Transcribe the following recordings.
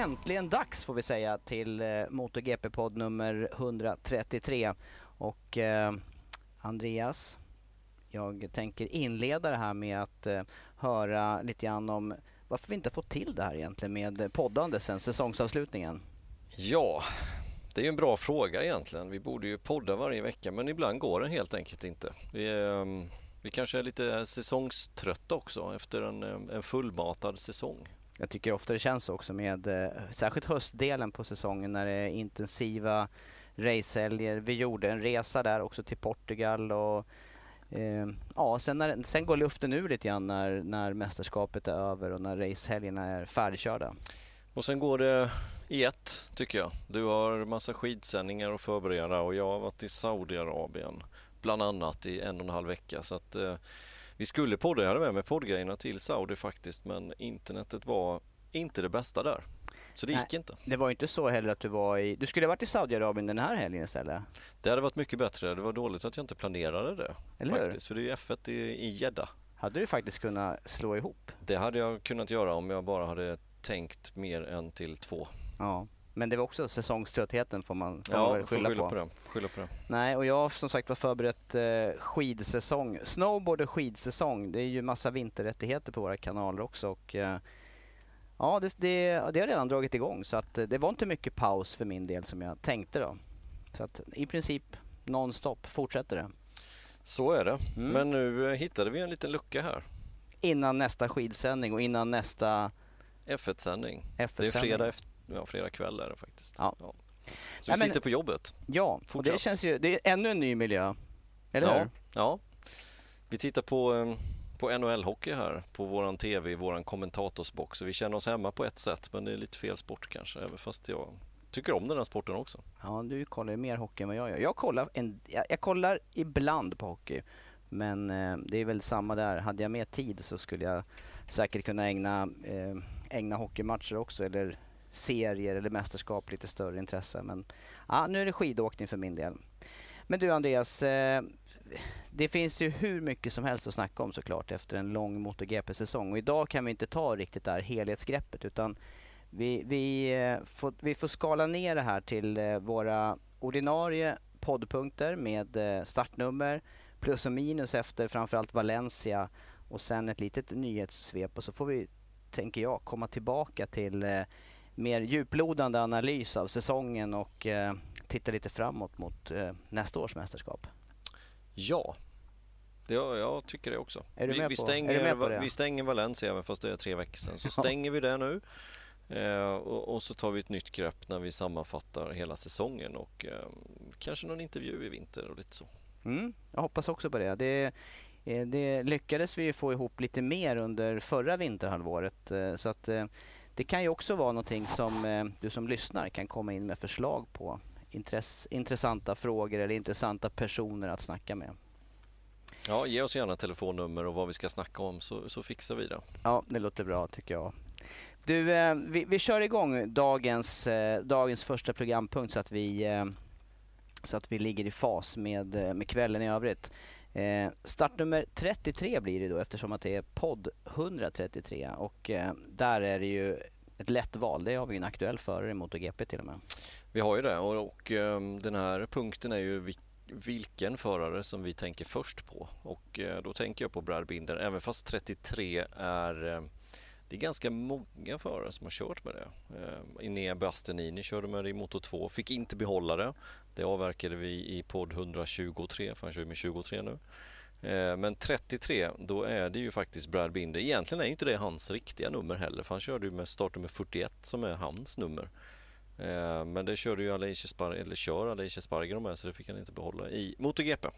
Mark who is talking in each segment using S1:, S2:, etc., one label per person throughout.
S1: Äntligen dags får vi säga till eh, MotoGP-podd nummer 133. Och eh, Andreas, jag tänker inleda det här med att eh, höra lite grann om varför vi inte fått till det här egentligen med poddande sen säsongsavslutningen.
S2: Ja, det är ju en bra fråga egentligen. Vi borde ju podda varje vecka men ibland går det helt enkelt inte. Vi, eh, vi kanske är lite säsongströtta också efter en, en fullmatad säsong.
S1: Jag tycker ofta det känns också med eh, särskilt höstdelen på säsongen när det är intensiva racehelger. Vi gjorde en resa där också till Portugal och eh, ja, sen, när, sen går luften ur lite grann när, när mästerskapet är över och när racehelgerna är färdigkörda.
S2: Och sen går det i ett tycker jag. Du har massa skidsändningar att förbereda och jag har varit i Saudiarabien bland annat i en och en halv vecka så att eh, vi skulle podda, jag hade med mig poddgrejerna till Saudi faktiskt men internetet var inte det bästa där. Så det
S1: Nej,
S2: gick inte.
S1: Det var inte så heller att du var i... Du skulle ha varit i Saudiarabien den här helgen istället?
S2: Det hade varit mycket bättre. Det var dåligt att jag inte planerade det.
S1: Eller hur?
S2: faktiskt, För det är ju F1 i i Jeddah.
S1: Hade du faktiskt kunnat slå ihop?
S2: Det hade jag kunnat göra om jag bara hade tänkt mer än till två.
S1: Ja. Men det var också säsongströttheten får man, får man
S2: Ja,
S1: väl
S2: jag får
S1: skylla,
S2: skylla
S1: på.
S2: på. Skylla på det.
S1: Nej, och jag har som sagt var förberett eh, skidsäsong. Snowboard och skidsäsong. Det är ju massa vinterrättigheter på våra kanaler också. Och, eh, ja, det, det, det har redan dragit igång så att eh, det var inte mycket paus för min del som jag tänkte då. Så att i princip nonstop fortsätter det.
S2: Så är det.
S1: Mm.
S2: Men nu eh, hittade vi en liten lucka här.
S1: Innan nästa skidsändning och innan nästa
S2: F1-sändning. Det är
S1: F1-sändning.
S2: fredag, efter, ja, fredag kväll är det faktiskt.
S1: Ja.
S2: Så vi
S1: Nej,
S2: sitter på jobbet.
S1: Ja, och det känns ju, det är ännu en ny miljö. Eller
S2: ja,
S1: hur?
S2: ja. Vi tittar på, eh, på NHL-hockey här på våran TV, våran kommentatorsbox. Vi känner oss hemma på ett sätt men det är lite fel sport kanske. Även fast jag tycker om den här sporten också.
S1: Ja, du kollar ju mer hockey än vad jag gör. Jag kollar, en, jag, jag kollar ibland på hockey. Men eh, det är väl samma där. Hade jag mer tid så skulle jag säkert kunna ägna, eh, ägna hockeymatcher också. Eller serier eller mästerskap lite större intresse. Men ja, nu är det skidåkning för min del. Men du Andreas, eh, det finns ju hur mycket som helst att snacka om såklart efter en lång MotoGP-säsong. Och idag kan vi inte ta riktigt det här helhetsgreppet utan vi, vi, eh, får, vi får skala ner det här till eh, våra ordinarie poddpunkter med startnummer, plus och minus efter framförallt Valencia och sen ett litet nyhetssvep och så får vi, tänker jag, komma tillbaka till eh, mer djuplodande analys av säsongen och eh, titta lite framåt mot eh, nästa års mästerskap.
S2: Ja, jag, jag tycker det också.
S1: Är du
S2: vi,
S1: med
S2: vi,
S1: på-
S2: stänger,
S1: är du med på det?
S2: vi stänger Valencia även fast det är tre veckor sedan. Så stänger vi det nu. Eh, och, och så tar vi ett nytt grepp när vi sammanfattar hela säsongen och eh, kanske någon intervju i vinter och lite så.
S1: Mm, jag hoppas också på det. det. eh, Det lyckades vi få ihop lite mer under förra vinterhalvåret. eh, Så att eh, det kan ju också vara någonting som eh, du som lyssnar kan komma in med förslag på. Intress, intressanta frågor eller intressanta personer att snacka med.
S2: Ja, ge oss gärna telefonnummer och vad vi ska snacka om så, så fixar vi det.
S1: Ja, det låter bra tycker jag. Du, eh, vi, vi kör igång dagens, eh, dagens första programpunkt så att vi, så att vi ligger i fas med, med kvällen i övrigt. Eh, startnummer 33 blir det då eftersom att det är podd 133 och eh, där är det ju ett lätt val. Det har vi en aktuell förare i MotoGP till och med.
S2: Vi har ju det och, och ehm, den här punkten är ju vilken förare som vi tänker först på och eh, då tänker jag på Brad Binder även fast 33 är ehm, det är ganska många förare som har kört med det. Ehm, Inea Bastianini körde med det i Moto 2, fick inte behålla det. Det avverkade vi i podd 123, för han kör med 23 nu. Eh, men 33, då är det ju faktiskt Brad Binder. Egentligen är inte det hans riktiga nummer heller, för han körde ju med startnummer 41 som är hans nummer. Eh, men det körde ju Alicia Spar eller kör Alicia Sparger med så det fick han inte behålla i MotoGP.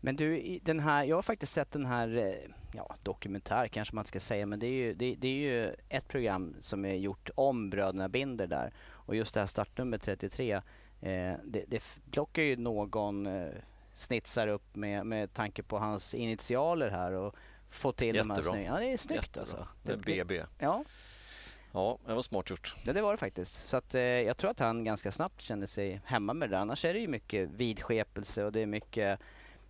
S1: Men du, den här, jag har faktiskt sett den här, eh, ja dokumentär kanske man ska säga, men det är ju, det, det är ju ett program som är gjort om bröderna Binder där. Och just det här startnummer 33, eh, det, det plockar ju någon eh, snitsar upp med, med tanke på hans initialer här och få till
S2: Jättebra.
S1: de här snygga. Ja, det är snyggt
S2: Jättebra.
S1: alltså.
S2: Det är BB.
S1: Ja,
S2: Ja, det var smart gjort.
S1: Ja, det var det faktiskt. Så att, eh, jag tror att han ganska snabbt kände sig hemma med det där. Annars är det ju mycket vidskepelse och det är mycket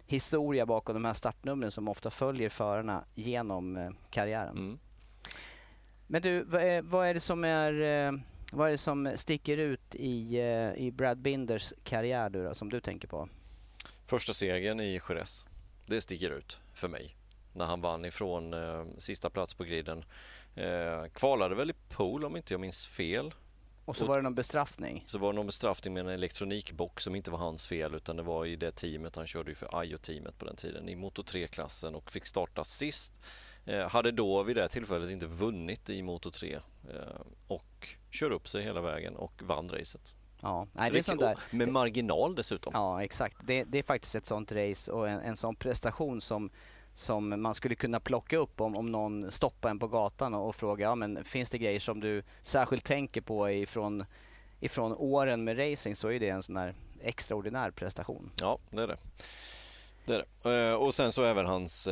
S1: historia bakom de här startnumren som ofta följer förarna genom eh, karriären.
S2: Mm.
S1: Men du, vad är, vad är det som är eh, vad är det som sticker ut i, eh, i Brad Binders karriär då, som du tänker på?
S2: Första segern i Jerez, det sticker ut för mig. När han vann ifrån eh, sista plats på griden. Eh, kvalade väl i pool om inte jag minns fel.
S1: Och så var det någon bestraffning.
S2: Så var det någon bestraffning med en elektronikbox som inte var hans fel utan det var i det teamet. Han körde ju för Ajo-teamet på den tiden i Moto 3-klassen och fick starta sist. Eh, hade då vid det tillfället inte vunnit i Moto 3 eh, och kör upp sig hela vägen och vann racet.
S1: Ja, nej, det är sånt där.
S2: Med marginal dessutom.
S1: Ja, exakt. Det, det är faktiskt ett sånt race och en, en sån prestation som, som man skulle kunna plocka upp om, om någon stoppar en på gatan och, och frågar ja, men finns det grejer som du särskilt tänker på ifrån, ifrån åren med racing så är det en sån här extraordinär prestation.
S2: Ja, det är det. det, är det. Eh, Och sen så även hans,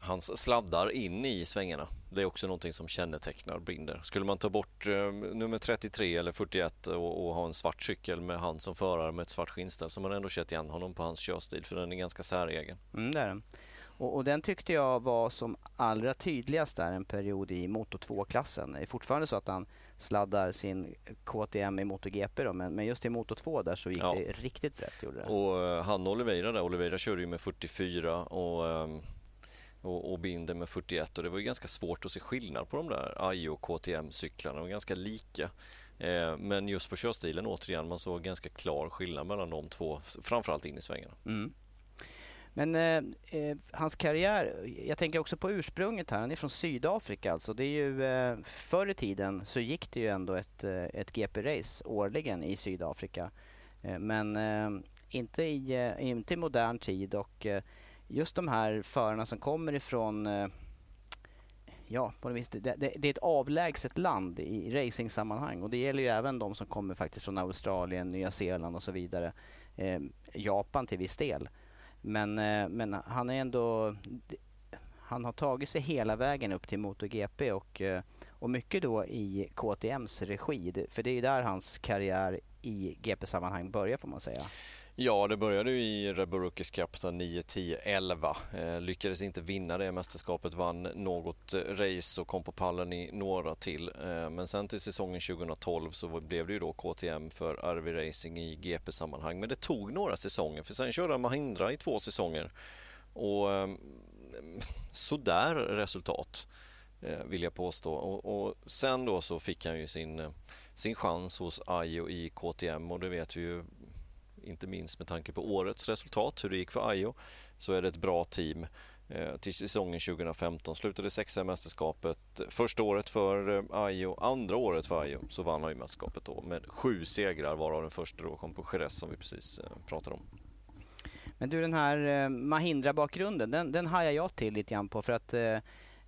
S2: hans sladdar in i svängarna. Det är också någonting som kännetecknar Binder. Skulle man ta bort eh, nummer 33 eller 41 och, och ha en svart cykel med han som förare med ett svart skinnställ så har man ändå kört igen honom på hans körstil för den är ganska säregen.
S1: Mm, det är den. Och, och den tyckte jag var som allra tydligast där en period i Moto 2-klassen. Det är fortfarande så att han sladdar sin KTM i MotoGP då, men, men just i Moto 2 där så gick
S2: Ja.
S1: det riktigt brett. Gjorde det.
S2: Och eh, han Oliveira där, Oliveira körde ju med 44 och, ehm, och, och Binder med 41 och det var ju ganska svårt att se skillnad på de där Ajo och KTM-cyklarna. De var ganska lika. Eh, Men just på körstilen återigen, man såg ganska klar skillnad mellan de två, framförallt in i svängarna.
S1: Mm. Men eh, eh, hans karriär, jag tänker också på ursprunget här, han är från Sydafrika alltså. Det är ju, eh, förr i tiden så gick det ju ändå ett, eh, ett GP-race årligen i Sydafrika. Eh, men eh, inte, i, eh, inte i modern tid och eh, just de här förarna som kommer ifrån eh, Ja, på det, vis, det, det, det är ett avlägset land i racingsammanhang och det gäller ju även de som kommer faktiskt från Australien, Nya Zeeland och så vidare. Eh, Japan till viss del. Men, eh, men han är ändå... Han har tagit sig hela vägen upp till MotoGP och, eh, och mycket då i KTMs regi. För det är ju där hans karriär i GP-sammanhang börjar får man säga.
S2: Ja, det började ju i Red Bull Rookies Cup 9, 10, 11. Eh, lyckades inte vinna det mästerskapet, vann något eh, race och kom på pallen i några till. Eh, men sen till säsongen 2012 så blev det ju då KTM för RV Racing i GP-sammanhang. Men det tog några säsonger, för sen körde han Mahindra i två säsonger. Och eh, sådär resultat eh, vill jag påstå. Och, och sen då så fick han ju sin, eh, sin chans hos Ajo i KTM och det vet vi ju inte minst med tanke på årets resultat, hur det gick för Ajo, så är det ett bra team. Eh, till säsongen 2015 slutade sexa i mästerskapet. Första året för eh, Ayo, Ajo, andra året för Ajo så vann han ju mästerskapet då med sju segrar varav den första då kom på Jerez som vi precis eh, pratade om.
S1: Men du den här Mahindra-bakgrunden, den, den hajar jag till lite grann på för att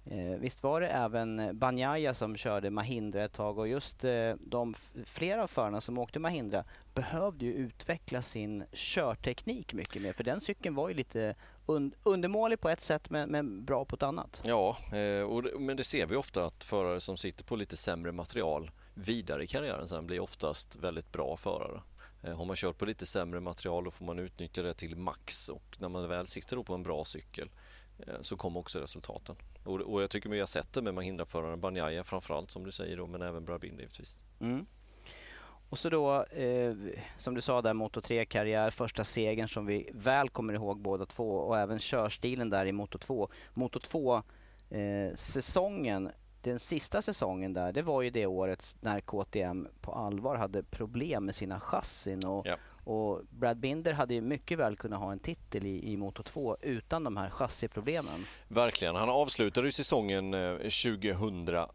S1: eh, visst var det även Banjaya som körde Mahindra ett tag och just eh, de flera av förarna som åkte Mahindra behövde ju utveckla sin körteknik mycket mer för den cykeln var ju lite und undermålig på ett sätt men, men bra på ett annat.
S2: Ja, eh, och, men det ser vi ofta att förare som sitter på lite sämre material vidare i karriären sen blir oftast väldigt bra förare. Eh, har man kört på lite sämre material då får man utnyttja det till max och när man väl sitter på en bra cykel så kommer också resultaten. Och, och jag tycker vi har sett det med Mahindra-föraren Banjaya framförallt som du säger då, men även Brabin givetvis.
S1: Mm. Och så då, eh, som du sa där, Moto 3-karriär, första segern som vi väl kommer ihåg båda två och även körstilen där i Moto 2. Moto 2-säsongen, eh, den sista säsongen där, det var ju det året när KTM på allvar hade problem med sina chassin och, ja och Brad Binder hade ju mycket väl kunnat ha en titel i, i Moto 2 utan de här chassiproblemen.
S2: Verkligen, han avslutade ju säsongen eh, 2000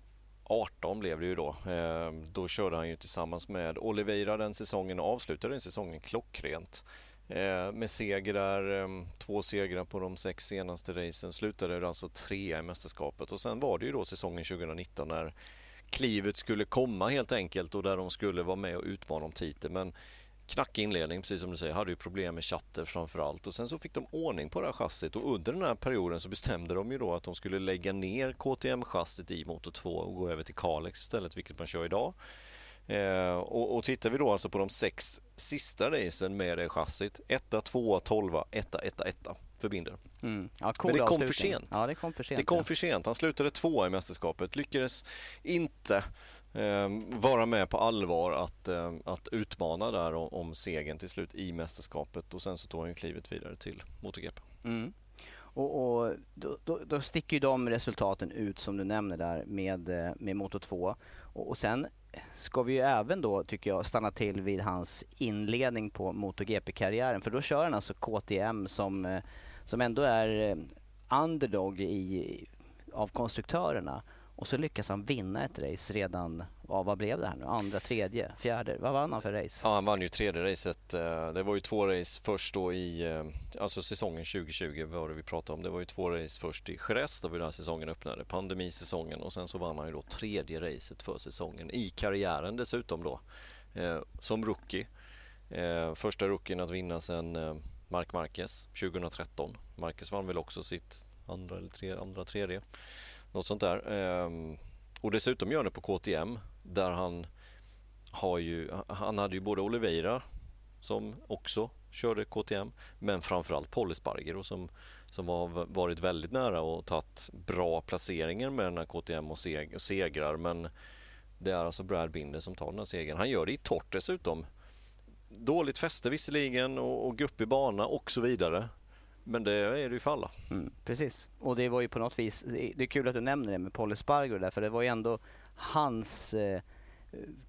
S2: 18 blev det ju då. Eh, då körde han ju tillsammans med Oliveira den säsongen och avslutade den säsongen klockrent. Eh, med segrar, två segrar på de sex senaste racen, slutade det alltså trea i mästerskapet och sen var det ju då säsongen 2019 när klivet skulle komma helt enkelt och där de skulle vara med och utmana om titeln. Men knackig inledning, precis som du säger, hade ju problem med chatter framför allt och sen så fick de ordning på det här chassit och under den här perioden så bestämde de ju då att de skulle lägga ner KTM-chassit i Motor 2 och gå över till Kalex istället, vilket man kör idag. Eh, och, och tittar vi då alltså på de sex sista racen med det chassit, 1, 2, 12, 1, 1, 1 för Binder.
S1: Mm. Ja,
S2: cool Men det kom för sent.
S1: Ja, det kom för sent.
S2: Det kom ja. för sent. Han slutade tvåa i mästerskapet, lyckades inte Ehm, vara med på allvar att, eh, att utmana där om, om segern till slut i mästerskapet och sen så tog han klivet vidare till MotoGP.
S1: Mm. Och, och då, då, då, sticker ju de resultaten ut som du nämner där med, eh, med Moto 2. Och, och sen ska vi ju även då, tycker jag, stanna till vid hans inledning på MotoGP-karriären. För då kör han alltså KTM som, eh, som ändå är eh, underdog i, av konstruktörerna. Och så lyckas han vinna ett race redan, ja, vad blev det här nu? Andra, tredje, fjärde? Vad vann han för race?
S2: Ja, han vann ju tredje racet. Eh, det var ju två race först då i, eh, alltså säsongen 2020 var det vi pratade om. Det var ju två race först i Jerez där vi den säsongen öppnade, pandemisäsongen och sen så vann han ju då tredje racet för säsongen i karriären dessutom då eh, som rookie. Första rookien att vinna sen Mark Marquez 2013. Marquez vann väl också sitt andra eller tre, andra tredje. Något sånt där. Ehm, och dessutom gör det på KTM där han har ju, han hade ju både Oliveira som också körde KTM men framförallt Polly Espargero som, som har varit väldigt nära och tagit bra placeringar med den här KTM och, seg, och segrar men det är alltså Brad Binder som tar den här segern. Han gör det i torrt dessutom. Dåligt fäste visserligen och, och guppig bana och så vidare. Men det är det ju för alla.
S1: Mm, precis. Och det var ju på något vis, det är kul att du nämner det med Paul Espargaro där, för det var ju ändå hans eh,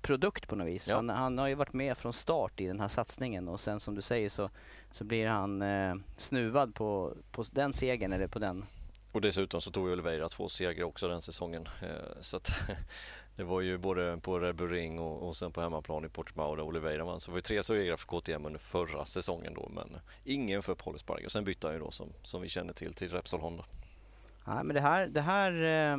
S1: produkt på något vis. Ja. Han, han, har ju varit med från start i den här satsningen och sen som du säger så, så blir han eh, snuvad på, på den segern eller på den
S2: och dessutom så tog Oliveira två segrar också den säsongen. Eh, så att Det var ju både på Red Bull Ring och, och sen på hemmaplan i Portimao där Oliveira vann. Så det var tre segrar för KTM under förra säsongen då men ingen för Paul Espargaro. Sen bytte han ju då som, som vi känner till till Repsol Honda.
S1: Ja, men det här, det här eh,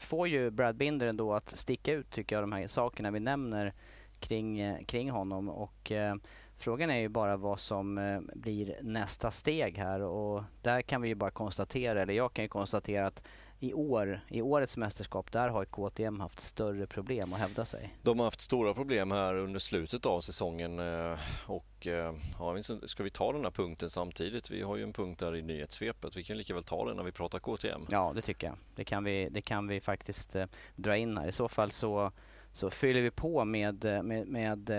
S1: får ju Brad Binder ändå att sticka ut tycker jag de här sakerna vi nämner kring, eh, kring honom och eh, Frågan är ju bara vad som eh, blir nästa steg här och där kan vi ju bara konstatera, eller jag kan ju konstatera att i år, i årets mästerskap, där har KTM haft större problem att hävda sig.
S2: De har haft stora problem här under slutet av säsongen eh, och eh, ja, ska vi ta den här punkten samtidigt? Vi har ju en punkt där i nyhetssvepet. Vi kan lika väl ta den när vi pratar KTM.
S1: Ja, det tycker jag. Det kan vi, det kan vi faktiskt eh, dra in här. I så fall så, så fyller vi på med, med, med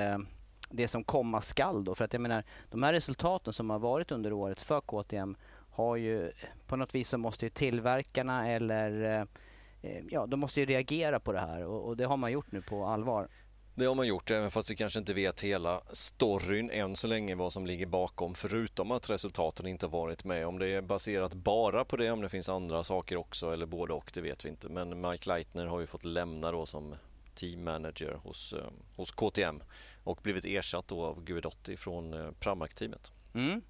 S1: det som komma skall då. För att jag menar, de här resultaten som har varit under året för KTM har ju på något vis så måste ju tillverkarna eller eh, ja, de måste ju reagera på det här och, och det har man gjort nu på allvar.
S2: Det har man gjort, även fast vi kanske inte vet hela storyn än så länge vad som ligger bakom, förutom att resultaten inte varit med. Om det är baserat bara på det, om det finns andra saker också eller både och, det vet vi inte. Men Mike Leitner har ju fått lämna då som team manager hos, eh, hos KTM och blivit ersatt då av Guidotti från eh, Pramac-teamet.
S1: Mm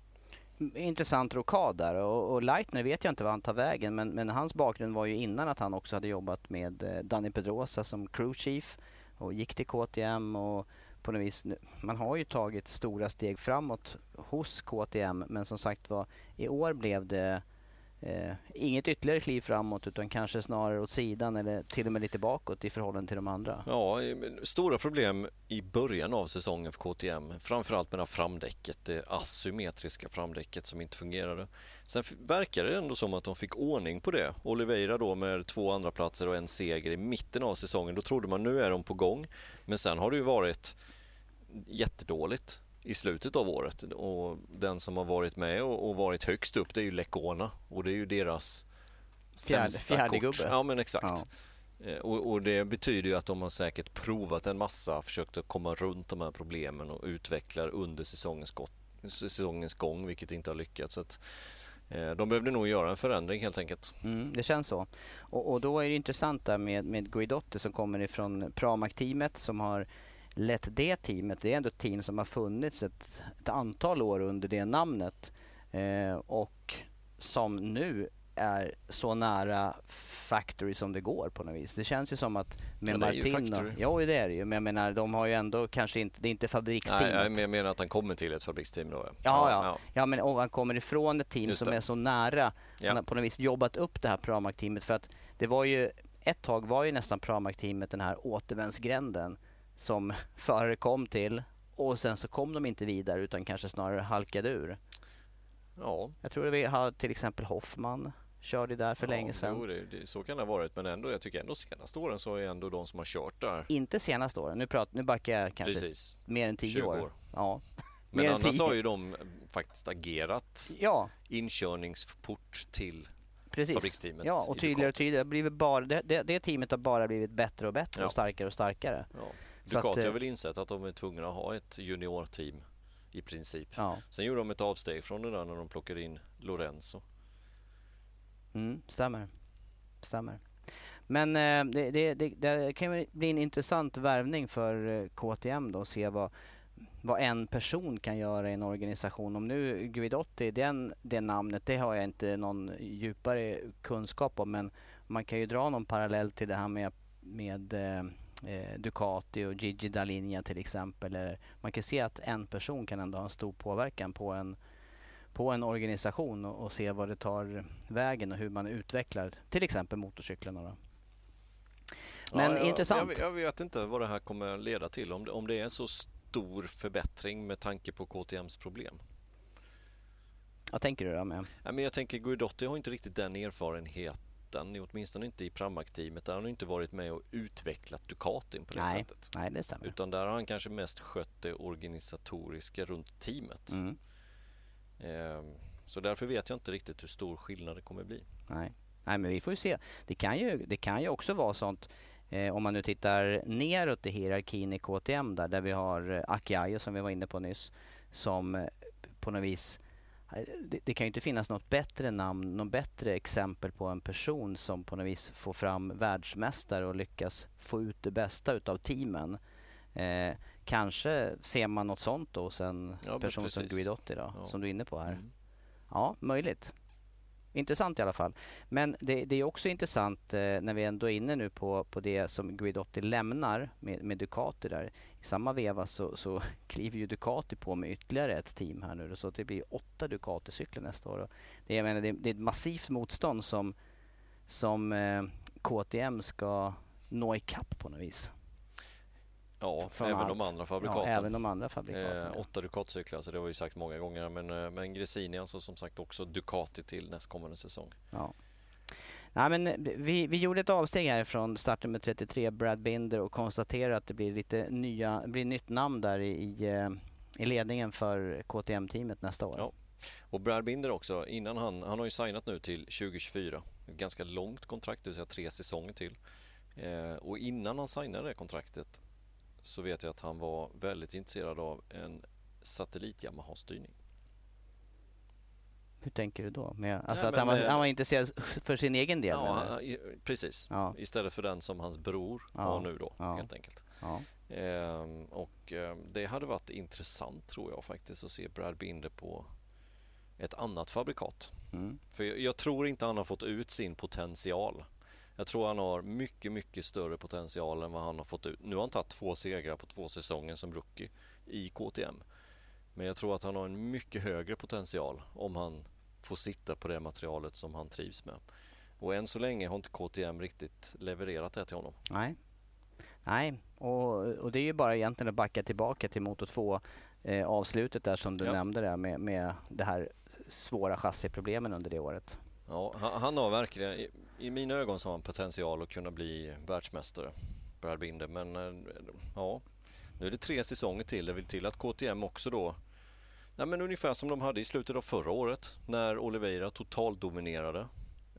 S1: intressant rokad där. Och, och Leitner vet jag inte vad han tar vägen men, men hans bakgrund var ju innan att han också hade jobbat med eh, Danny Pedrosa som crew chief och gick till KTM och på något vis, man har ju tagit stora steg framåt hos KTM men som sagt var i år blev det eh, inget ytterligare kliv framåt utan kanske snarare åt sidan eller till och med lite bakåt i förhållande till de andra.
S2: Ja, stora problem i början av säsongen för KTM. Framförallt med det framdäcket, det asymmetriska framdäcket som inte fungerade. Sen verkar det ändå som att de fick ordning på det. Oliveira då med två andra platser och en seger i mitten av säsongen. Då trodde man nu är de på gång. Men sen har det ju varit jättedåligt i slutet av året och den som har varit med och, och varit högst upp det är ju Lecona och det är ju deras
S1: Fjärde,
S2: sämsta
S1: fjärde
S2: kort.
S1: gubbe.
S2: Ja men exakt. Eh, Och, och, det betyder ju att de har säkert provat en massa, försökt att komma runt de här problemen och utvecklar under säsongens, gott, säsongens gång vilket inte har lyckats. Så att, eh, de behövde nog göra en förändring helt enkelt.
S1: Mm, det känns så. Och, och, då är det intressant där med, med Guidotti som kommer ifrån Pramac-teamet som har lett det teamet. Det är ändå ett team som har funnits ett, ett antal år under det namnet eh, och som nu är så nära Factory som det går på något vis. Det känns ju som att med
S2: Ja,
S1: Martin...
S2: Factory.
S1: Ja, det är det ju. Men jag menar, de har ju ändå kanske inte... Det är inte fabriksteamet.
S2: Nej, jag menar att han kommer till ett fabriksteam då.
S1: Ja, ja. ja men och han kommer ifrån ett team som är så nära.
S2: Ja.
S1: Han har på något vis jobbat upp det här Pramac-teamet för att det var ju ett tag var ju nästan Pramac-teamet den här återvändsgränden som förare kom till och sen så kom de inte vidare utan kanske snarare halkade ur.
S2: ja.
S1: Jag tror att vi har till exempel Hoffman körde där för
S2: ja,
S1: länge sedan.
S2: Jo, det, det, så kan det ha varit, men ändå, jag tycker ändå senaste åren så är ändå de som har kört där.
S1: Inte senaste åren, nu, prat, nu backar jag kanske
S2: Precis.
S1: mer än tio
S2: 20
S1: år.
S2: år.
S1: Ja.
S2: Men annars har ju de faktiskt agerat
S1: Ja,
S2: inkörningsport till
S1: Precis.
S2: fabriksteamet
S1: Ja, och tydligare och tydligare. Bara, det, det, det teamet har bara blivit bättre och bättre
S2: Ja.
S1: och starkare och starkare.
S2: Ja. Ducati
S1: eh,
S2: har väl insett att de är tvungna att ha ett juniorteam i princip.
S1: Ja.
S2: Sen gjorde de ett avsteg från det där när de plockade in Lorenzo.
S1: Mm, stämmer. Stämmer. Men eh, det, det, det, det kan ju bli en intressant värvning för eh, KTM då, att se vad, vad en person kan göra i en organisation. Om nu Guidotti, den, det namnet, det har jag inte någon djupare kunskap om, men man kan ju dra någon parallell till det här med, med eh, eh, Ducati och Gigi Dall'Igna till exempel. Eller Man kan se att en person kan ändå ha en stor påverkan på en, på en organisation och, och se vad det tar vägen och hur man utvecklar till exempel motorcyklarna. Då. Men
S2: Ja, jag-
S1: intressant.
S2: Jag, jag vet inte vad det här kommer leda till. Om det, om det är så stor förbättring med tanke på KTMs problem.
S1: Vad tänker du då? Med?
S2: Men jag tänker Guidotti har inte riktigt den erfarenheten, åtminstone inte i Pramac-teamet. Där har han inte varit med och utvecklat Ducatin på det
S1: Nej,
S2: sättet.
S1: nej, det stämmer.
S2: Utan där har han kanske mest skött det organisatoriska runt teamet.
S1: Mm,
S2: Ehm, Så därför vet jag inte riktigt hur stor skillnad det kommer bli.
S1: nej. nej, men vi får ju se. Det kan ju, det kan ju också vara sånt eh, om man nu tittar neråt i hierarkin i KTM där, där vi har eh, Aki Ajo som vi var inne på nyss som eh, på något vis eh, det, det kan ju inte finnas något bättre namn, något bättre exempel på en person som på något vis får fram världsmästare och lyckas få ut det bästa utav teamen. Eh, kanske ser man något sånt hos en
S2: Ja,
S1: person som. Guidotti då,
S2: Ja.
S1: som du är inne på här.
S2: Mm.
S1: Ja, möjligt. Intressant i alla fall. Men det, det är också intressant eh, när vi ändå är inne nu på, på det som Guidotti lämnar med, med Ducati där. I samma veva så, så kliver ju Ducati på med ytterligare ett team här nu så det blir åtta Ducati-cyklar nästa år. Och Det, jag menar, det, det är ett massivt motstånd som, som eh, KTM ska nå ikapp på något vis.
S2: Ja,
S1: Från
S2: även
S1: allt.
S2: de andra
S1: Ja,
S2: fabrikaten.
S1: även de andra fabrikaten.
S2: Eh,
S1: ja.
S2: åtta Ducati-cyklar, så det har vi ju sagt många gånger. Men, eh, men Gresini alltså som sagt också Ducati till nästkommande säsong.
S1: Ja. Nej, men eh, vi, vi gjorde ett avsteg här från startnummer 33, Brad Binder, och konstaterade att det blir lite nya, blir nytt namn där i, i eh, ledningen för KTM-teamet nästa år.
S2: Ja. Och Brad Binder också, innan han, han har ju signat nu till 2024. Ett ganska långt kontrakt, det vill säga tre säsonger till. Eh, och innan han signade det kontraktet så vet jag att han var väldigt intresserad av en satellit Yamaha-styrning.
S1: Hur tänker du då? Med, alltså
S2: Nej,
S1: att han var,
S2: eh,
S1: han var intresserad för sin egen del?
S2: Ja, han- precis.
S1: Ja.
S2: Istället för den som hans bror
S1: Ja,
S2: har nu då,
S1: ja.
S2: helt enkelt. Ehm, och ehm, det hade varit intressant tror jag faktiskt att se Brad Binder på ett annat fabrikat.
S1: Mm.
S2: För jag, jag tror inte han har fått ut sin potential Jag tror han har mycket, mycket större potential än vad han har fått ut. Nu har han tagit två segrar på två säsonger som rookie i KTM. Men jag tror att han har en mycket högre potential om han får sitta på det materialet som han trivs med. Och än så länge har inte KTM riktigt levererat det till honom.
S1: Nej, Nej. Och, och det är ju bara egentligen att backa tillbaka till Moto 2 eh, avslutet där som du ja. nämnde där med, med det här svåra chassiproblemen under det året.
S2: Ja, han, han har verkligen, i, i, mina ögon så har han potential att kunna bli världsmästare, Brad Binder. Men eh, ja, nu är det tre säsonger till. Det vill till att KTM också då Nej, men ungefär som de hade i slutet av förra året när Oliveira totalt dominerade.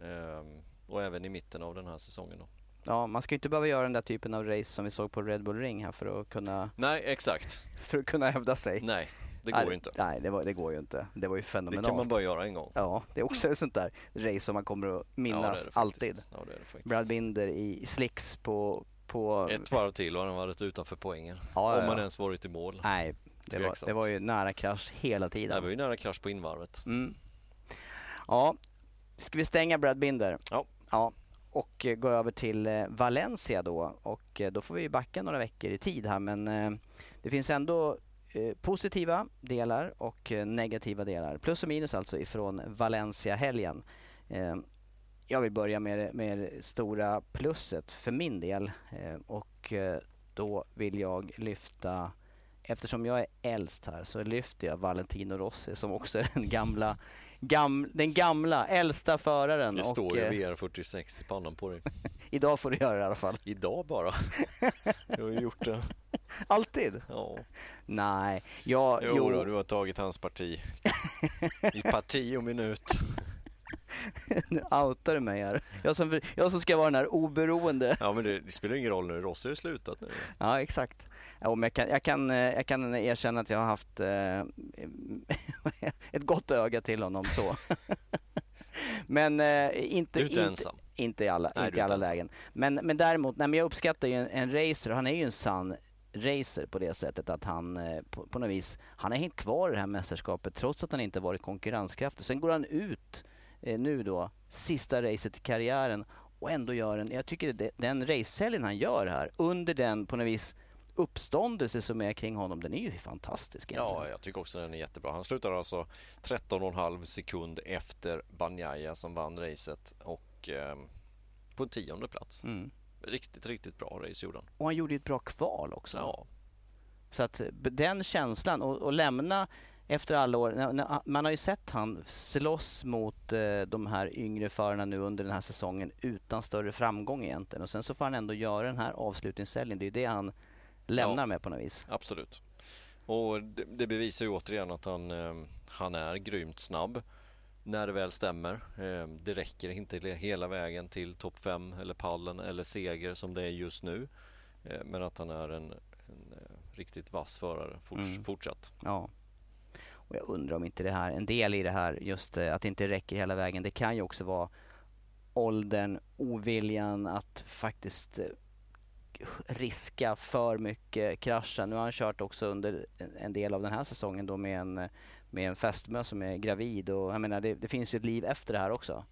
S2: Ehm, och även i mitten av den här säsongen. Då.
S1: Ja, man ska inte behöva göra den där typen av race som vi såg på Red Bull Ring här för att kunna...
S2: Nej, exakt.
S1: För att kunna hävda sig.
S2: Nej, det går ju inte.
S1: Nej, det, var, det, går ju inte. Det var ju fenomenalt.
S2: Det kan man bara göra en gång.
S1: Ja, det är också ett sånt där race som man kommer att minnas ja, alltid. Ja, Brad Binder i slicks på, på...
S2: Ett varv till och han varit utanför poängen. Ja, Om man ens varit i mål.
S1: Nej, det var, det var, ju nära krasch hela tiden.
S2: Det var ju nära krasch på invarvet.
S1: Mm. Ja, ska vi stänga Brad Binder?
S2: Ja.
S1: ja. Och gå över till eh, Valencia då. Och eh, då får vi backa några veckor i tid här men eh, det finns ändå positiva delar och negativa delar. Plus och minus alltså ifrån Valencia-helgen. Jag vill börja med, med det stora plusset för min del och då vill jag lyfta eftersom jag är äldst här så lyfter jag Valentino Rossi som också är den gamla, gam, den gamla äldsta föraren.
S2: Det står ju eh, VR46 i pannan på dig.
S1: Idag får du göra det i alla fall.
S2: Idag bara? Du har ju gjort det.
S1: Alltid?
S2: Ja.
S1: Nej, jag...
S2: Jo, jo. Då, du har tagit hans parti. I parti och minut.
S1: Nu outar du mig här. Jag som, jag som ska vara den här oberoende.
S2: Ja, men det, det spelar ingen roll nu. Rossi har ju slutat nu.
S1: Ja, exakt. Ja, jag, kan, jag, kan, eh, jag kan erkänna att jag har haft eh, ett gott öga till honom så. men eh, inte,
S2: du är inte, ensam.
S1: inte i alla, nej, inte i alla lägen. Men, men däremot, nej, men jag uppskattar ju en, en racer. Han är ju en sann racer på det sättet att han eh, på, på något vis, han är helt kvar i det här mästerskapet trots att han inte varit konkurrenskraftig. Sen går han ut eh, nu då, sista racet i karriären och ändå gör en, jag tycker det, den racehelgen han gör här under den på något vis uppståndelse som är kring honom, den är ju fantastisk.
S2: Egentligen. Ja, jag tycker också den är jättebra. Han slutar alltså 13,5 sekund efter Banjaya som vann racet och eh, på en tionde plats. Mm. Riktigt, riktigt bra race gjorde han.
S1: Och han gjorde ett bra kval också.
S2: Ja.
S1: Så att den känslan och, och lämna efter alla år, man har ju sett han slåss mot eh, de här yngre förarna nu under den här säsongen utan större framgång egentligen. Och sen så får han ändå göra den här avslutningshelgen. Det är ju det han lämnar ja, med på något vis.
S2: Absolut. Och det, det bevisar ju återigen att han, eh, han är grymt snabb när det väl stämmer. Eh, det räcker inte hela vägen till topp 5 eller pallen eller seger som det är just nu. Men att han är en, en riktigt vass förare forts, mm. fortsatt.
S1: Ja. Och jag undrar om inte det här, en del i det här, just att det inte räcker hela vägen. Det kan ju också vara åldern, oviljan att faktiskt riska för mycket kraschen. Nu har han kört också under en del av den här säsongen då med en, med en fästmö som är gravid och jag menar det, det finns ju ett liv efter det här också.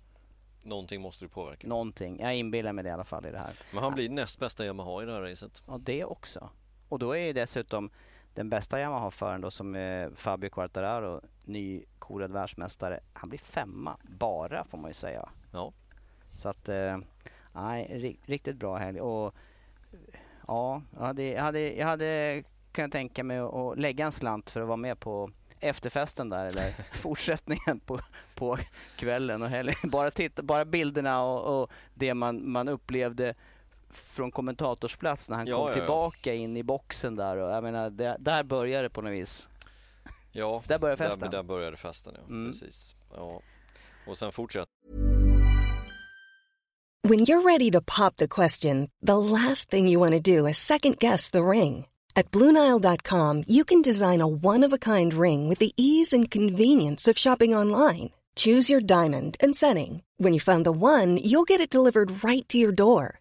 S2: Någonting måste du påverka.
S1: Någonting. Jag inbillar mig det i alla fall i det här.
S2: Men han blir näst bästa Yamaha i det här racet.
S1: Ja, det också. Och då är ju dessutom den bästa Yamaha-föraren då som är Fabio Quartararo, nykorad världsmästare. Han blir femma bara får man ju säga.
S2: Ja.
S1: Så att, eh, nej, riktigt bra helg. Och ja, jag hade, jag hade, jag hade kunnat tänka mig att lägga en slant för att vara med på efterfesten där eller fortsättningen på, på kvällen och helgen. Bara, titta, bara bilderna och, och, det man, man upplevde från kommentatorsplats när han ja, kom ja, tillbaka ja. in i boxen där. Och, jag menar, det, där började det på något vis.
S2: Ja,
S1: där började festen.
S2: Där, där började festen, ja. Mm. Precis. Ja. Och sen fortsatte
S3: When you're ready to pop the question, the last thing you want to do is second guess the ring. At BlueNile.com you can design a one-of-a-kind ring with the ease and convenience of shopping online. Choose your diamond and setting. When you find the one, you'll get it delivered right to your door.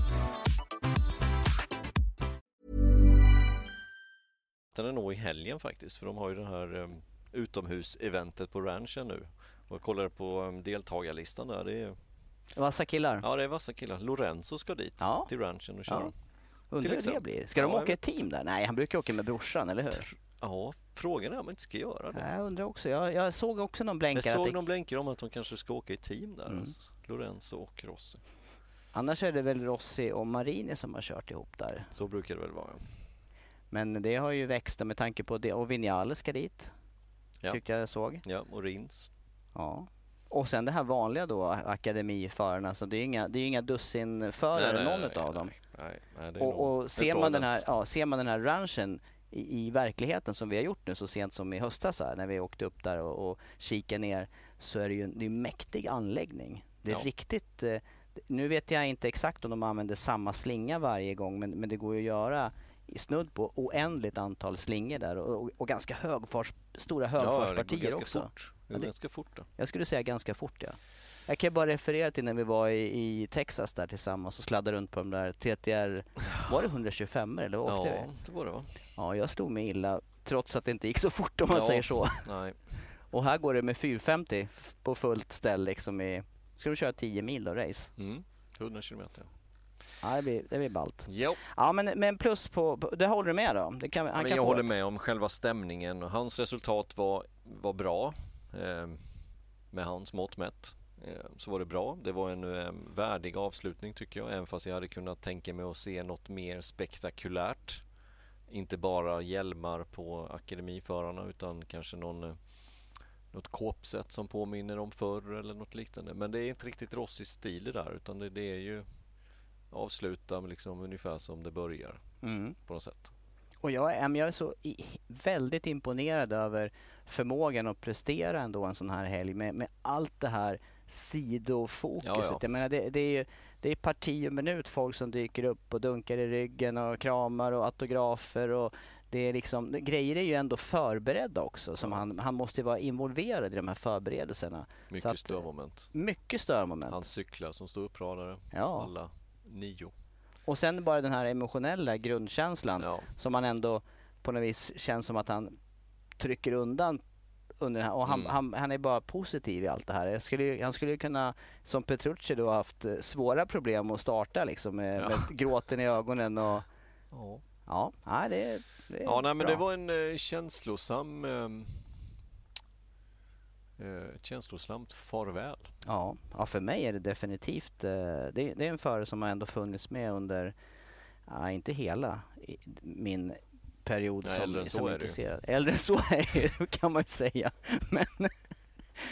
S2: Den är nog i helgen faktiskt för de har ju det här um, utomhuseventet på ranchen nu. Och jag kollade på um, deltagarlistan där. Det är,
S1: Vassa killar.
S2: ja, det är vassa killar. Lorenzo ska dit
S1: Ja.
S2: till ranchen och köra.
S1: Ja. Undrar hur det blir. Ska de
S2: Ja,
S1: åka i team där? Nej, han brukar åka med brorsan, eller hur?
S2: Ja, frågan är om man inte ska göra det.
S1: Jag undrar också. Jag, jag såg också någon
S2: Jag
S1: blänkare.
S2: såg
S1: att det,
S2: någon blänkare om att de kanske ska åka i team där.
S1: Mm.
S2: Alltså. Lorenzo och Rossi.
S1: Annars är det väl Rossi och Marini som har kört ihop där.
S2: Så brukar det väl vara.
S1: Men det har ju växt med tanke på det. Och Vinales ska dit.
S2: Ja.
S1: Tyckte jag såg.
S2: Ja, och Rins.
S1: Ja. Och sen det här vanliga då, akademiförarna. Så det är inga, det är inga dussinförare någon dem.
S2: Nej, nej, det är nog
S1: Och, ser, man den här, ja, ser man den här ranchen i, i verkligheten som vi har gjort nu så sent som i höstas här, när vi åkte upp där och, och kikade ner så är det ju en, det är en mäktig anläggning. Det är
S2: Ja.
S1: riktigt, eh, nu vet jag inte exakt om de använder samma slinga varje gång men, men det går ju att göra snudd på oändligt antal slingor där och, och, och ganska högfars, stora
S2: Ja,
S1: högfartspartier
S2: ganska
S1: också.
S2: Fort. Det
S1: Ja,
S2: går ganska fort. Då.
S1: Jag skulle säga ganska fort ja. Jag kan bara referera till när vi var i, i Texas där tillsammans och sladdade runt på de där TTR, var det 125 eller vad åkte
S2: Ja, det var det va?
S1: Ja, jag slog mig illa trots att det inte gick så fort om man
S2: Ja.
S1: säger så.
S2: Nej.
S1: Och här går det med 450 f- på fullt ställ liksom i, ska de köra 10 mil då, race?
S2: Mm. 100 kilometer.
S1: Ja, det blir, det blir ballt.
S2: Jo.
S1: Ja, men, men plus på, på- det håller du med då? Det kan, han
S2: Men
S1: kan
S2: jag håller
S1: ett.
S2: med om själva stämningen. Hans resultat var, var bra. Eh, med hans mått mätt. Eh, så var det bra. Det var en eh, värdig avslutning tycker jag. Även fast jag hade kunnat tänka mig att se något mer spektakulärt. Inte bara hjälmar på akademiförarna utan kanske någon, eh, något kåpsätt som påminner om förr eller något liknande. Men det är inte riktigt Rossis stil det där utan det, det är ju avsluta liksom ungefär som det börjar
S1: Mm.
S2: på något sätt.
S1: Och jag, jag är så väldigt imponerad över förmågan att prestera ändå en sån här helg med, med allt det här sidofokuset.
S2: Ja, ja.
S1: Jag menar, det, det är ju det är parti och minut folk som dyker upp och dunkar i ryggen och kramar och autografer och det är liksom, grejer är ju ändå förberedda också. Som han, han måste vara involverad i de här förberedelserna.
S2: Mycket
S1: att-
S2: störmoment.
S1: Mycket störmoment.
S2: Hans cyklar som står uppradade.
S1: Ja.
S2: Alla nio.
S1: Och sen bara den här emotionella grundkänslan
S2: Ja.
S1: som man ändå på något vis känns som att han trycker undan under här. Och han,
S2: Mm.
S1: han, han är bara positiv i allt det här. Skulle, han skulle ju kunna, som Petrucci då, haft eh, svåra problem att starta liksom med,
S2: Ja.
S1: med gråten i ögonen och
S2: Ja,
S1: ja, nej, det, det är
S2: ja nej, men
S1: bra.
S2: det var en eh, känslosam ehm, eh, ett känslosamt farväl.
S1: Ja, ja, för mig är det definitivt, eh, det, det är en förare som har ändå funnits med under, ja, inte hela min period
S2: Nej,
S1: som,
S2: äldre
S1: som
S2: är det
S1: intresserad. Äldre än så är det, kan man ju säga. Men,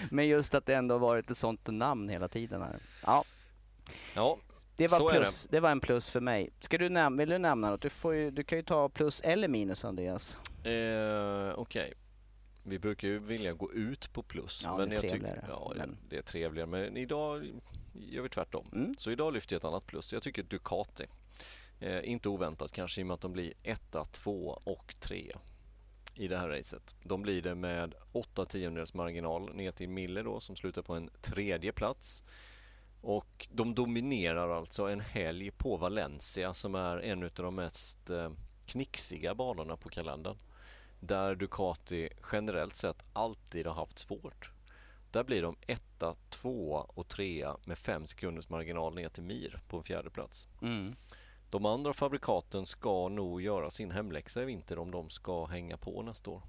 S1: men just att det ändå har varit ett sånt namn hela tiden här. Ja,
S2: Ja,
S1: det var, plus, det. var en plus för mig. Ska du näm- vill du nämna något? Du, ju, du kan ju ta plus eller minus Andreas.
S2: eh, okej. Vi brukar ju vilja gå ut på plus.
S1: Ja,
S2: men
S1: det är
S2: jag tycker-
S1: trevligare,
S2: Ja,
S1: men-
S2: det är trevligare. Men idag gör vi tvärtom.
S1: Mm.
S2: Så idag lyfter jag ett annat plus. Jag tycker Ducati. Eh, inte oväntat kanske i och med att de blir etta, två och tre i det här racet. De blir det med 8 tiondels marginal ner till Miller då som slutar på en tredje plats. Och de dominerar alltså en helg på Valencia som är en av de mest eh, knixiga banorna på kalendern. Där Ducati generellt sett alltid har haft svårt. Där blir de etta, tvåa och trea med fem sekunders marginal ner till Mir på en fjärde plats.
S1: Mm.
S2: de andra fabrikaten ska nog göra sin hemläxa i vinter om de ska hänga på nästa år.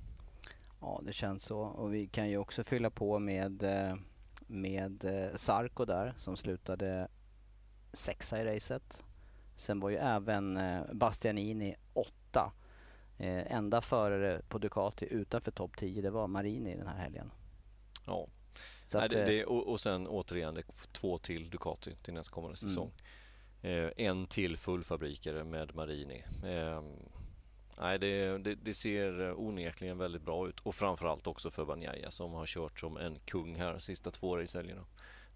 S1: Ja, det känns så. Och vi kan ju också fylla på med, eh, med eh, Sarko där som slutade sexa i racet. Sen var ju även eh, Bastianini. Enda förare på Ducati utanför topp 10 det var Marini den här helgen.
S2: Ja, Nej, det, det, och, och sen återigen det, två till Ducati till nästkommande mm. säsong. Mm. Eh, en till fullfabrikare med Marini. Eh, nej, det, det, det, ser onekligen väldigt bra ut och framförallt också för Banjaya som har kört som en kung här de sista två racehelgerna.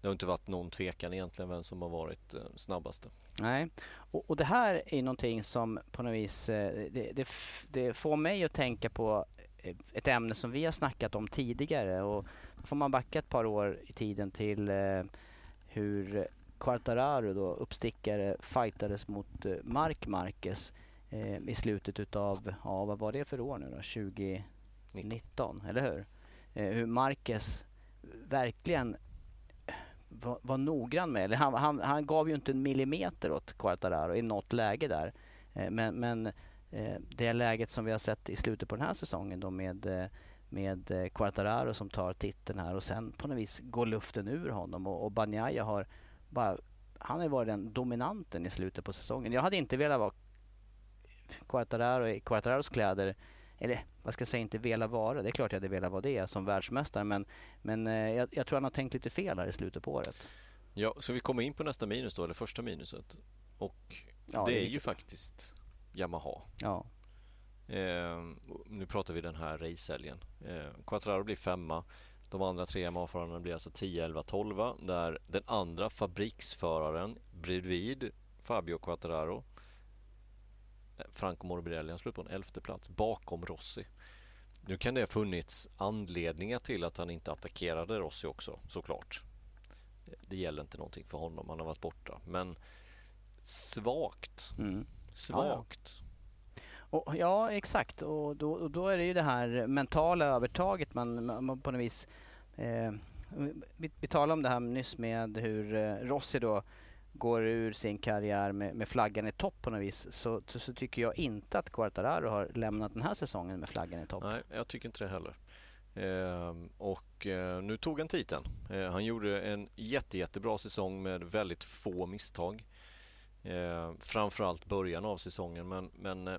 S2: Det har inte varit någon tvekan egentligen vem som har varit snabbast. snabbaste.
S1: Nej, och, och, det här är någonting som på något vis eh, det, det, det, får mig att tänka på eh, ett ämne som vi har snackat om tidigare och då får man backa ett par år i tiden till hur Quartararo då, uppstickare, fightades mot Mark Marquez i slutet utav, ja vad var det för år nu då, 2019, eller hur? Hur Marquez verkligen var, var noggrann med, han, han, han gav ju inte en millimeter åt Quartararo i något läge där. Eh, men, men eh, det läget som vi har sett i slutet på den här säsongen då med eh, med Quartararo som tar titeln här och sen på något vis går luften ur honom och, och Banjaya har bara, han har varit den dominanten i slutet på säsongen. Jag hade inte velat vara Quartararo i Quartararos kläder eller vad ska jag säga, inte velat vara. Det är klart jag hade velat vara det som världsmästare men, men eh, jag, jag, tror han har tänkt lite fel här i slutet på året.
S2: Ja, så vi kommer in på nästa minus då, eller första minuset. Och ja, det är ju faktiskt Yamaha.
S1: Ja.
S2: Eh, nu pratar vi den här racehelgen. Eh, Quattraro blir femma. De andra tre MA-förarna blir alltså 10, 11, 12 där den andra fabriksföraren bredvid Fabio Quattararo eh, Franco Morbidelli han slut på en elfte plats bakom Rossi. Nu kan det ha funnits anledningar till att han inte attackerade Rossi också såklart. Det gäller inte någonting för honom, han har varit borta. Men svagt. Mm. Svagt.
S1: Och, ja, exakt. Och då, och då, är det ju det här mentala övertaget man, man på något vis... Eh, vi, vi talade om det här nyss med hur eh, Rossi då går ur sin karriär med, med flaggan i topp på något vis så, så, så, tycker jag inte att Quartararo har lämnat den här säsongen med flaggan i topp.
S2: Nej, jag tycker inte det heller. Eh, och eh, nu tog han titeln. Eh, han gjorde en jätte, jättebra säsong med väldigt få misstag. Eh, framförallt början av säsongen men, men eh,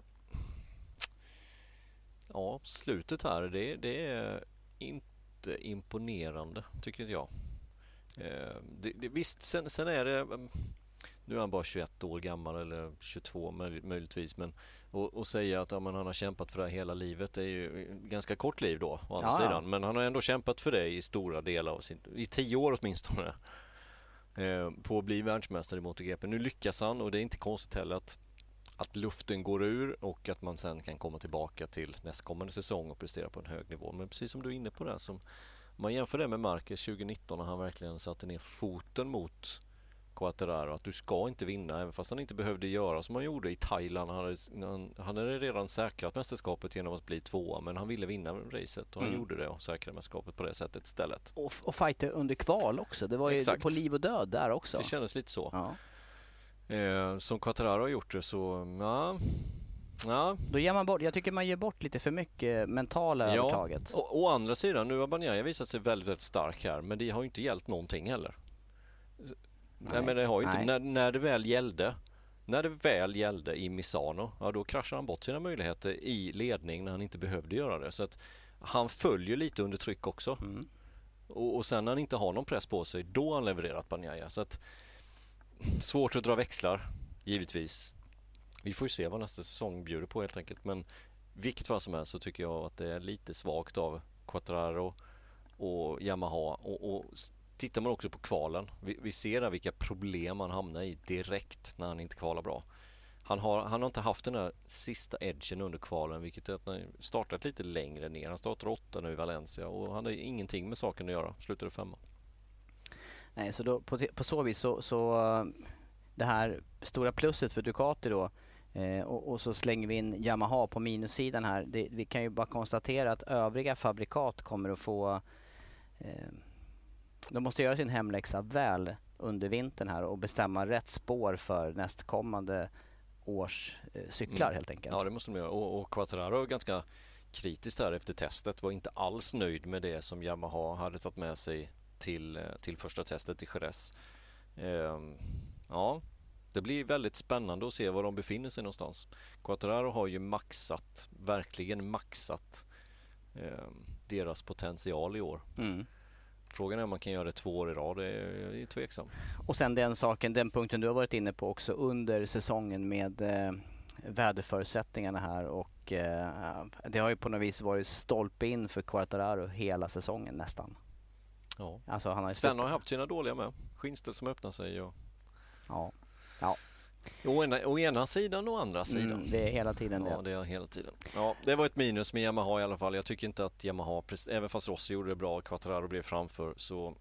S2: ja, slutet här, det, det är inte imponerande tycker jag. Eh, det, det, visst, sen, sen, är det... Mm, nu är han bara 21 år gammal eller 22 möjligtvis men och, säga att ja, han har kämpat för det hela livet det är ju ganska kort liv då å andra ja. sidan men han har ändå kämpat för det i stora delar av sin, i tio år åtminstone eh, på att bli världsmästare i MotoGP. Nu lyckas han och det är inte konstigt heller att att luften går ur och att man sen kan komma tillbaka till nästkommande säsong och prestera på en hög nivå. Men precis som du är inne på det, som man jämför det med Marquez 2019 när han verkligen satte ner foten mot Quattararo att du ska inte vinna även fast han inte behövde göra som han gjorde i Thailand. Han hade, han hade redan säkrat mästerskapet genom att bli tvåa men han ville vinna racet och han mm. gjorde det och säkrade mästerskapet på det sättet istället.
S1: Och, och fighter under kval också. Det var ju Exakt. på liv och död där också.
S2: Det kändes lite så. Ja. Eh, som Quattararo har gjort det så, ja. Ja.
S1: Då ger man bort, jag tycker man ger bort lite för mycket mentala ja. övertaget.
S2: Å, å andra sidan, nu har Banjaya visat sig väldigt, väldigt stark här men det har ju inte hjälpt någonting heller. Nej, Nej men det har ju inte, när, när det väl gällde när det väl gällde i Misano, ja då kraschade han bort sina möjligheter i ledning när han inte behövde göra det. Så att han följer lite under tryck också. Mm. Och, och sen när han inte har någon press på sig, då har han levererat Banjaya. Så att svårt att dra växlar, givetvis. Vi får ju se vad nästa säsong bjuder på helt enkelt. Men vilket fall som helst så tycker jag att det är lite svagt av Quattraro och Yamaha. Och, och tittar man också på kvalen, vi, vi ser där vilka problem han hamnar i direkt när han inte kvalar bra. Han har, han har inte haft den där sista edgen under kvalen vilket är att han startat lite längre ner. Han startar åtta nu i Valencia och han har ingenting med saken att göra. Slutade femma.
S1: Nej, så då, på, på så vis så, så eh, det här stora plusset för Ducati då eh, och, och, så slänger vi in Yamaha på minussidan här. Det, vi kan ju bara konstatera att övriga fabrikat kommer att få eh, de måste göra sin hemläxa väl under vintern här och bestämma rätt spår för nästkommande års eh, cyklar
S2: Mm.
S1: helt enkelt.
S2: Ja, det måste de göra. Och, och Quattararo är ganska kritiskt där efter testet. Var inte alls nöjd med det som Yamaha hade tagit med sig till, eh, till första testet i Jerez. Ehm, ja, det blir väldigt spännande att se var de befinner sig någonstans. Quattararo har ju maxat, verkligen maxat ehm, deras potential i år.
S1: Mm.
S2: Frågan är om man kan göra det två år i rad, det är, det är tveksam.
S1: Och sen den saken, den punkten du har varit inne på också under säsongen med eh, väderförutsättningarna här och eh, det har ju på något vis varit stolpe in för Quartararo hela säsongen nästan.
S2: Ja.
S1: Alltså han har
S2: Sen har haft sina dåliga med. Skinnställ som öppnar sig och
S1: Ja,
S2: Å ena, å ena sidan och andra sidan.
S1: mm, det är hela tiden
S2: Ja,
S1: det.
S2: det är hela tiden. Ja, det var ett minus med Yamaha i alla fall. Jag tycker inte att Yamaha, även fast Rossi gjorde det bra och Quattararo blev framför, så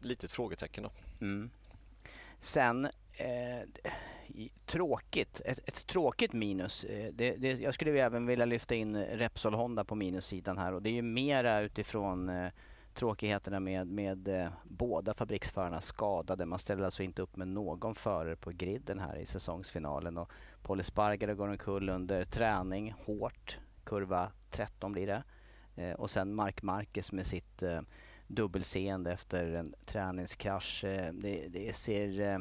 S2: litet frågetecken då.
S1: Mm. Sen, eh, tråkigt, ett, ett tråkigt minus. Eh, det, det, jag skulle även vilja lyfta in Repsol Honda på minussidan här och det är ju mera utifrån eh, tråkigheterna med, med eh, båda fabriksförarna skadade. Man ställer alltså inte upp med någon förare på griden här i säsongsfinalen och Paul Espargaro går omkull under träning, hårt, kurva 13 blir det. Eh, och sen Mark Marquez med sitt eh, dubbelseende efter en träningskrasch. Eh, det, det ser, eh,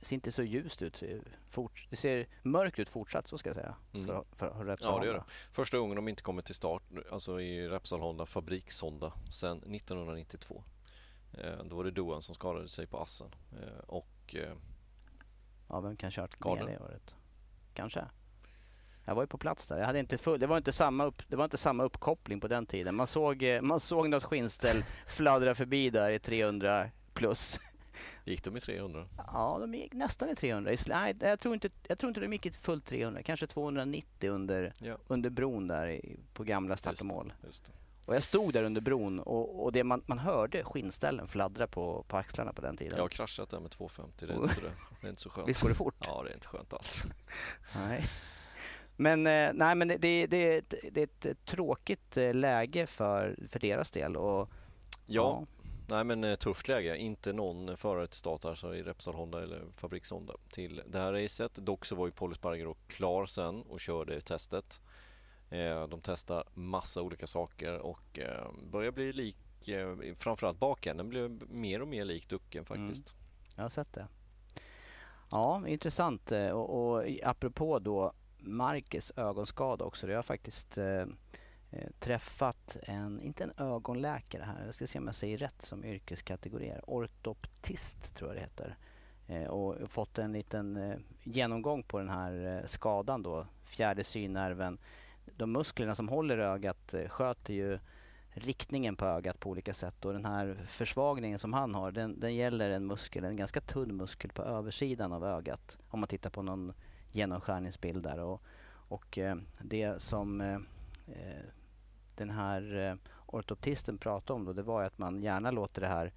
S1: eh, ser inte så ljust ut. Fort, det ser mörkt ut fortsatt, så ska jag säga.
S2: Mm.
S1: För, för Repsol
S2: Ja, det gör
S1: Honda.
S2: det. Första gången de inte kommer till start, alltså i Repsol Honda, fabriks-Honda, sedan 1992. Eh, Då var det Doan som skadade sig på assen. Eh, Och eh,
S1: Ja, vem kan kört
S2: Gardner.
S1: mer det året? Kanske. Jag var ju på plats där. Jag hade inte full, det, var inte samma upp, det var inte samma uppkoppling på den tiden. Man såg, eh, man såg något skinnställ fladdra förbi där i 300 plus.
S2: Gick de i 300?
S1: Ja, de gick nästan i 300. I sl- Nej, jag tror inte, jag tror inte de gick i fullt 300. Kanske 290 under,
S2: Ja.
S1: under bron där i, på gamla start och mål. Och jag stod där under bron och, och det man, man hörde skinnställen fladdra på, på axlarna på den tiden.
S2: Jag har kraschat där med 250, det är inte så, det, är inte så skönt.
S1: Visst går det fort?
S2: Ja, det är inte skönt alls.
S1: Nej. Men, eh, nej, men det, det, det, är ett, det är ett tråkigt eh, läge för, för deras del. Och,
S2: Ja, nej men eh, tufft läge. Inte någon förare till start alltså i Repsol Honda eller Fabriks Honda till det här racet. Dock så var ju Paul Espargaro klar sen och körde testet. Eh, De testar massa olika saker och eh, börjar bli lik, framförallt bakänden blev mer och mer lik ducken faktiskt.
S1: Jag har sett det. Ja, intressant. Och, och apropå då Marcus ögonskada också. Jag har faktiskt Eh, träffat en, inte en ögonläkare här, jag ska se om jag säger rätt som yrkeskategori. Ortoptist tror jag det heter. Eh, och fått en liten eh, genomgång på den här skadan då, fjärde synnerven. De musklerna som håller ögat sköter ju riktningen på ögat på olika sätt och den här försvagningen som han har den, den gäller en muskel, en ganska tunn muskel på översidan av ögat om man tittar på någon genomskärningsbild där och, och det som eh, den här eh, ortoptisten pratade om då det var ju att man gärna låter det här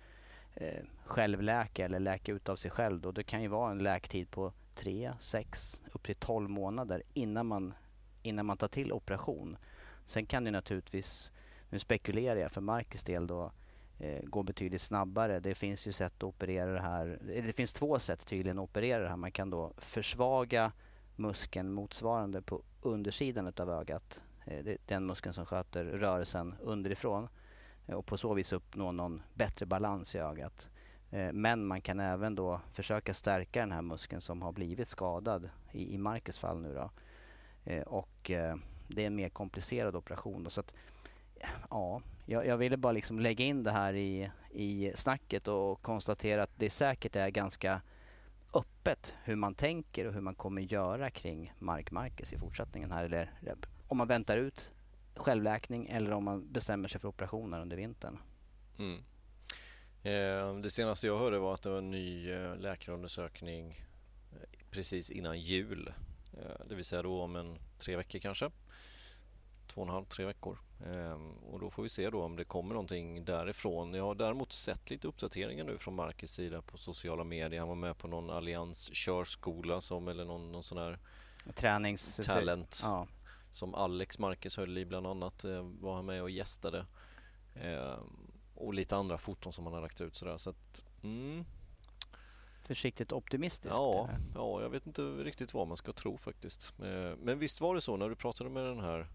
S1: eh, självläka eller läka ut av sig själv då det kan ju vara en läktid på 3, 6, upp till 12 månader innan man, innan man tar till operation. Sen kan det naturligtvis nu spekulerar jag för Marcus del då, eh, gå betydligt snabbare. Det finns ju sätt att operera det här. Eh, det finns två sätt tydligen att operera det här. Man kan då försvaga muskeln motsvarande på undersidan av ögat. Eh, det är den muskeln som sköter rörelsen underifrån eh, och på så vis uppnå någon bättre balans i ögat. Eh, men man kan även då försöka stärka den här muskeln som har blivit skadad i, i Marcus fall nu då. Och det är en mer komplicerad operation. Då, så att Ja, jag, jag ville bara liksom lägga in det här i, i snacket och konstatera att det säkert är ganska öppet hur man tänker och hur man kommer göra kring Mark Marcus i fortsättningen här. Eller om man väntar ut självläkning eller om man bestämmer sig för operationer under vintern.
S2: Mm. Eh, Det senaste jag hörde var att det var en ny eh, läkarundersökning eh, precis innan jul. Det vill säga då om en tre veckor kanske. Två och en halv, tre veckor. Ehm, Och då får vi se då om det kommer någonting därifrån. Jag har däremot sett lite uppdateringar nu från Marcus sida på sociala medier. Han var med på någon Allians körskola som, eller någon, någon sån här
S1: Tränings...
S2: talent
S1: Ja.
S2: Som Alex Marquez höll i bland annat eh, var han med och gästade. Eh, och lite andra foton som han har lagt ut sådär. Så att, mm,
S1: försiktigt optimistisk.
S2: Ja, ja, jag vet inte riktigt vad man ska tro faktiskt. Eh, men visst var det så när du pratade med den här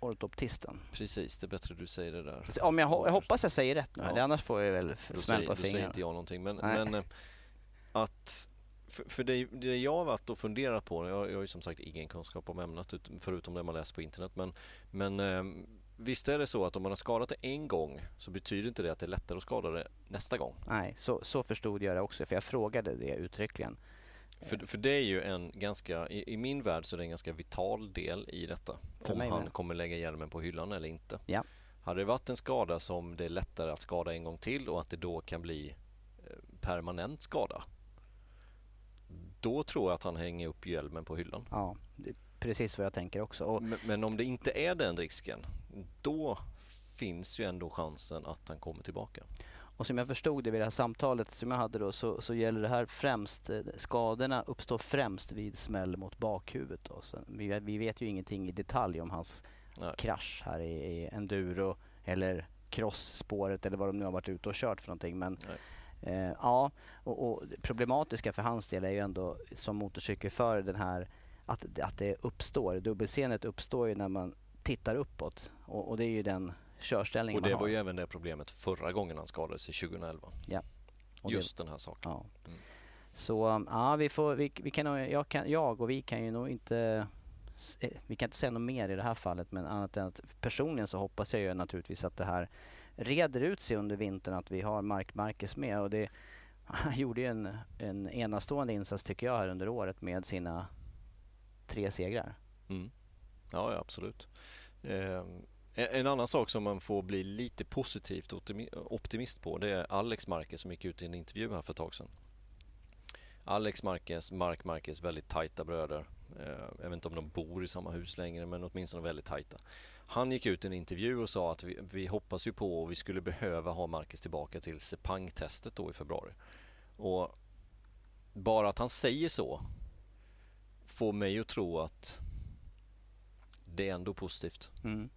S1: ortoptisten.
S2: Precis, det är bättre du säger det där.
S1: Om jag, jag hoppas jag säger rätt nu, ja. annars får jag väl smäll på fingrarna. Då
S2: säger inte jag någonting. Men, men att för, för det, det, jag har varit och funderat på, jag, jag har ju som sagt ingen kunskap om ämnet förutom det man läser på internet, men, men eh, visst är det så att om man har skadat det en gång så betyder inte det att det är lättare att skada det nästa gång?
S1: Nej, så, så förstod jag det också, för jag frågade det uttryckligen.
S2: För, för det är ju en ganska, i, i, min värld så är det en ganska vital del i detta. För om han med. kommer lägga hjälmen på hyllan eller inte.
S1: Ja.
S2: Hade det varit en skada som det är lättare att skada en gång till och att det då kan bli eh, permanent skada. Då tror jag att han hänger upp hjälmen på hyllan.
S1: Ja, precis vad jag tänker också. Och...
S2: Men, men om det inte är den risken, då finns ju ändå chansen att han kommer tillbaka.
S1: Och som jag förstod det vid det här samtalet som jag hade då så, så gäller det här främst, eh, skadorna uppstår främst vid smäll mot bakhuvudet. Då. Så vi, vi vet ju ingenting i detalj om hans Nej. krasch här i, i enduro eller crossspåret eller vad de nu har varit ute och kört för någonting. Men eh, ja, och, och problematiska för hans del är ju ändå som motorcykelförare den här att, att det uppstår, dubbelseendet uppstår ju när man tittar uppåt och, och det är ju den körställning
S2: Och det var ju även det problemet förra gången han skadade sig 2011.
S1: Ja.
S2: Och Just det, den här saken.
S1: Ja. Mm. Så ja, vi får, vi, vi kan, jag, kan, jag och vi kan ju nog inte eh, vi kan inte säga något mer i det här fallet men annat än att personligen så hoppas jag ju naturligtvis att det här reder ut sig under vintern att vi har Mark Marquez med och det han gjorde ju en, en enastående insats tycker jag här under året med sina tre segrar.
S2: Mm. Ja, ja, absolut. Eh, en annan sak som man får bli lite positivt optimist på det är Alex Marquez som gick ut i en intervju här för ett tag sedan. Alex Marquez, Mark Marquez, väldigt tajta bröder. Eh, jag vet inte om de bor i samma hus längre men åtminstone väldigt tajta. Han gick ut i en intervju och sa att vi, vi hoppas ju på och vi skulle behöva ha Marquez tillbaka till Sepang-testet då i februari. Och bara att han säger så får mig att tro att det är ändå positivt. Mm.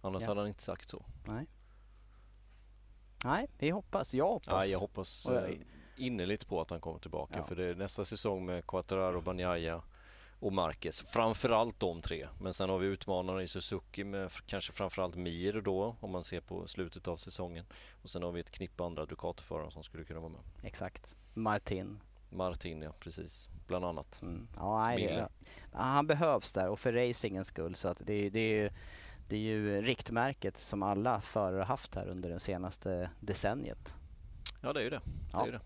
S2: Annars ja. hade han inte sagt så.
S1: Nej. Nej, vi hoppas. Jag hoppas.
S2: Nej, jag hoppas jag... Eh, innerligt på att han kommer tillbaka. Ja. För det är nästa säsong med Quattararo, Banjaya och Marquez. Framförallt de tre. Men sen har vi utmanare i Suzuki med kanske framförallt Mir då om man ser på slutet av säsongen. Och sen har vi ett knippe andra Ducati-förare som skulle kunna vara med.
S1: Exakt. Martin.
S2: Martin, ja precis. Bland annat.
S1: Mm. Ja, nej, det, han behövs där och för racingens skull. Så att det, det är det är ju riktmärket som alla förare haft här under det senaste decenniet.
S2: Ja, det är ju det. det, ja. är det.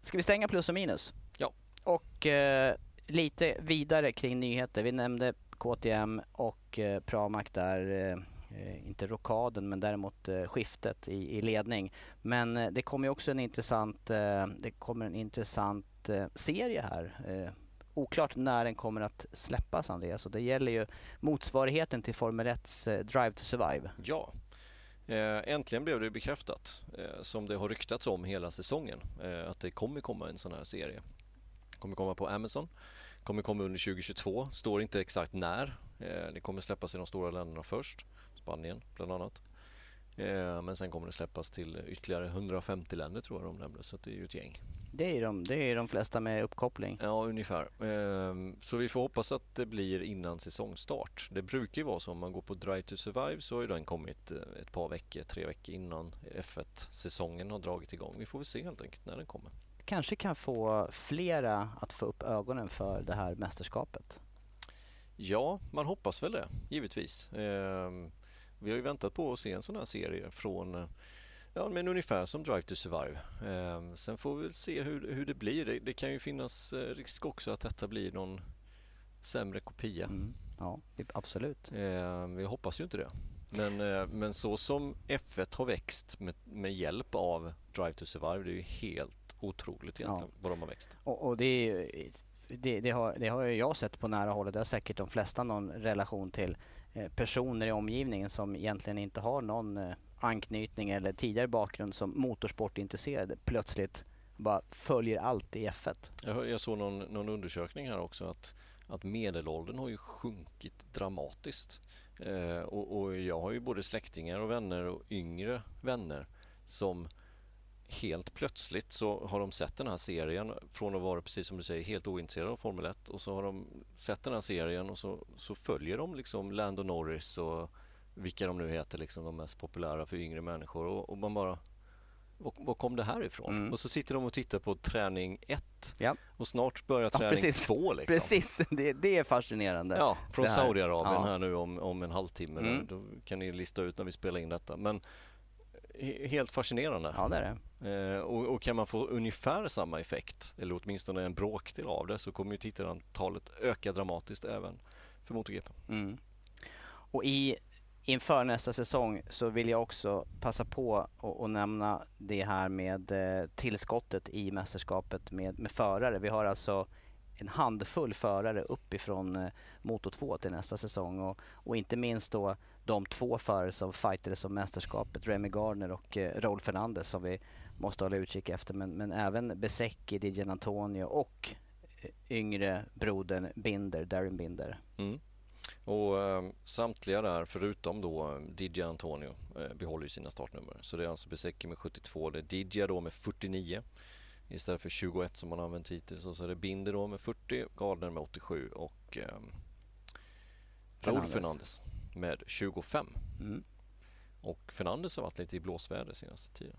S1: Ska vi stänga plus och minus?
S2: Ja.
S1: Och eh, lite vidare kring nyheter. Vi nämnde KTM och eh, Pramac där. Eh, inte rokaden men däremot eh, skiftet i, i ledning. Men eh, det kommer också en intressant, eh, det kommer en intressant serie här oklart när den kommer att släppas Andreas och det gäller ju motsvarigheten till Formel 1s Drive to Survive.
S2: Ja, äntligen blev det bekräftat som det har ryktats om hela säsongen att det kommer komma en sån här serie. Det kommer komma på Amazon, kommer komma under 2022, står inte exakt när. Det kommer släppas i de stora länderna först, Spanien bland annat. Men sen kommer det släppas till ytterligare 150 länder tror jag de nämnde, så det är ju ett gäng.
S1: Det är, de, det är de flesta med uppkoppling.
S2: Ja, ungefär. Ehm, så vi får hoppas att det blir innan säsongstart. Det brukar ju vara så om man går på Drive to Survive så har den kommit eh, ett par veckor, tre veckor innan F1-säsongen har dragit igång. Vi får väl se helt enkelt när den kommer.
S1: Kanske kan få flera att få upp ögonen för det här mästerskapet.
S2: Ja, man hoppas väl det, givetvis. Ehm, vi har ju väntat på att se en sån här serie från eh, Ja, men ungefär som Drive to Survive. Eh, sen får vi väl se hur, hur det blir. Det, det, kan ju finnas eh, risk också att detta blir någon sämre kopia. Mm.
S1: Ja, absolut.
S2: Eh, vi hoppas ju inte det. Men, eh, men så som F1 har växt med, med hjälp av Drive to Survive, det är ju helt otroligt egentligen ja. vad de har växt.
S1: Och, och det, är, det, det, har, det har jag sett på nära håll och det har säkert de flesta någon relation till eh, personer i omgivningen som egentligen inte har någon eh, anknytning eller tidigare bakgrund som motorsportintresserade plötsligt bara följer allt i F1.
S2: Jag, jag såg någon, någon, undersökning här också att, att medelåldern har ju sjunkit dramatiskt. Eh, och, och, jag har ju både släktingar och vänner och yngre vänner som helt plötsligt så har de sett den här serien från att vara, precis som du säger, helt ointresserade av Formel 1 och så har de sett den här serien och så, så följer de liksom Lando Norris och vilka de nu heter, liksom de mest populära för yngre människor och, och man bara var, kom det här ifrån? Mm. Och så sitter de och tittar på träning 1 ja. och snart börjar träning 2.
S1: liksom. Precis, det, det, är fascinerande.
S2: Ja, från Saudiarabien ja. här nu om, om en halvtimme. Mm. Då kan ni lista ut när vi spelar in detta. Men helt fascinerande.
S1: Ja, det är
S2: det. Eh, och, och, kan man få ungefär samma effekt, eller åtminstone en bråkdel av det, så kommer ju tittarantalet öka dramatiskt även för MotoGP. Mm.
S1: Och i inför nästa säsong så vill jag också passa på att nämna det här med eh, tillskottet i mästerskapet med, med förare. Vi har alltså en handfull förare uppifrån eh, Moto 2 till nästa säsong och, och inte minst då de två förare som fightades om mästerskapet, Remy Gardner och eh, Rolf Fernandez som vi måste hålla utkik efter. Men, men även Besecchi, Dijan Antonio och eh, yngre brodern Binder, Darin Binder. Mm.
S2: Och eh, samtliga där förutom då Didia Antonio eh, behåller ju sina startnummer. Så det är alltså Besecki med 72, det är Didia då med 49 istället för 21 som man använt hittills. Och så är det Binder då med 40, Gardner med 87 och eh, Raúl Fernandez med 25. Mm. Och Fernandez har varit lite i blåsväder senaste tiden.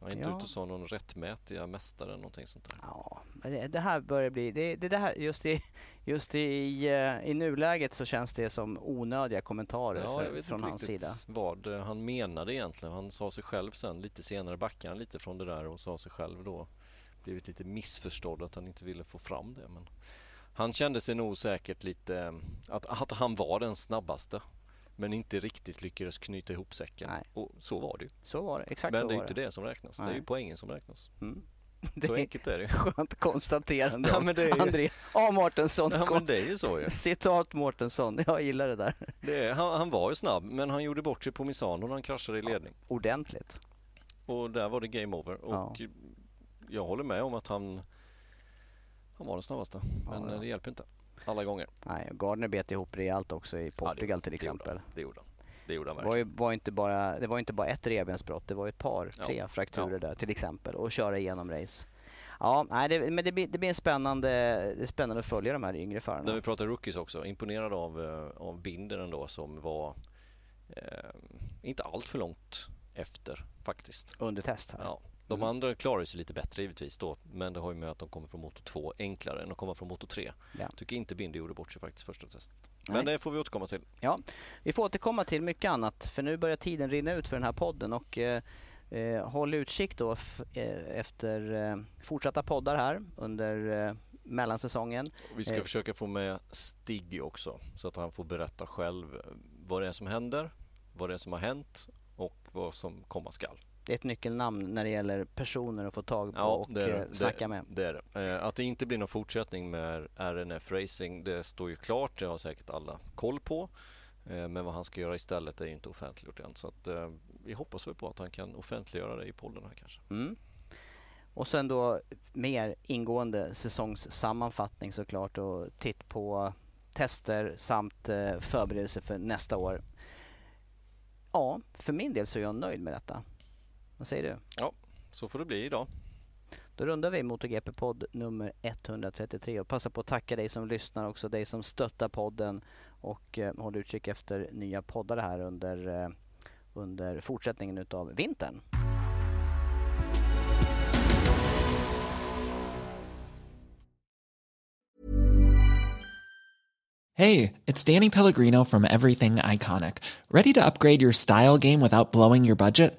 S2: Han är inte ja. ute och sa någon rättmätiga mästare någonting sånt där.
S1: Ja, det här börjar bli... Det, det, det här, just i, just i, eh, i nuläget så känns det som onödiga kommentarer ja, för, från hans sida.
S2: vad han menade egentligen. Han sa sig själv sen, lite senare backade han lite från det där och sa sig själv då blivit lite missförstådd att han inte ville få fram det. Men han kände sig nog säkert lite att, att han var den snabbaste men inte riktigt lyckades knyta ihop säcken. Nej. Och så var det ju.
S1: Så var det, exakt
S2: Men
S1: så
S2: det är
S1: inte
S2: det. det som räknas. Nej. Det är ju poängen som räknas. Mm. Så enkelt är det.
S1: Skönt konstaterande ja, men det är ju... André A. Mårtensson.
S2: Ja, men det är ju så ju.
S1: Citat Mårtensson, jag gillar det där.
S2: Det är, han, han, var ju snabb, men han gjorde bort sig på Misano när han kraschade i ledning.
S1: Ja, ordentligt.
S2: Och där var det game over. Och ja. jag håller med om att han, han var den snabbaste, men det hjälper inte alla gånger.
S1: Nej, Gardner bet ihop rejält också i Portugal ja, till exempel.
S2: Det gjorde han. Det gjorde han
S1: verkligen. Det var, var inte bara, det var inte bara ett revbensbrott, det var ett par, tre ja. frakturer där till exempel och köra igenom race. Ja, nej, det, men det blir, det blir en spännande, spännande att följa de här yngre förarna.
S2: När vi pratar rookies också, imponerad av, eh, av Binder ändå som var eh, inte allt för långt efter faktiskt.
S1: Under test här.
S2: Ja, de mm. andra klarar sig lite bättre givetvis då, men det har ju med att de kommer från motor 2 enklare än att komma från motor 3. Ja. Tycker inte Binder gjorde bort sig faktiskt första testet. Men Nej. det får vi återkomma till.
S1: Ja, vi får återkomma till mycket annat för nu börjar tiden rinna ut för den här podden och eh, eh håll utkik då eh, efter eh, fortsatta poddar här under eh, mellansäsongen.
S2: Vi ska försöka få med Stig också så att han får berätta själv vad det är som händer, vad det är som har hänt och vad som komma skall
S1: det är ett nyckelnamn när det gäller personer att få tag på ja, och det snacka
S2: det,
S1: med.
S2: Det är det. Eh, att det inte blir någon fortsättning med RNF Racing, det står ju klart. Det har säkert alla koll på. Eh, men vad han ska göra istället är ju inte offentliggjort än. Så att, eh, vi hoppas väl på att han kan offentliggöra det i podden här kanske. Mm.
S1: Och sen då mer ingående säsongssammanfattning såklart och titt på tester samt förberedelse för nästa år. Ja, för min del så är jag nöjd med detta. Vad säger du?
S2: Ja, så får det bli idag.
S1: Då rundar vi MotoGP-podd nummer 133 och passar på att tacka dig som lyssnar också, dig som stöttar podden och eh, håller utkik efter nya poddar här under, eh, under fortsättningen utav vintern.
S4: Hej, it's Danny Pellegrino from Everything Iconic. Ready to upgrade your style game without blowing your budget?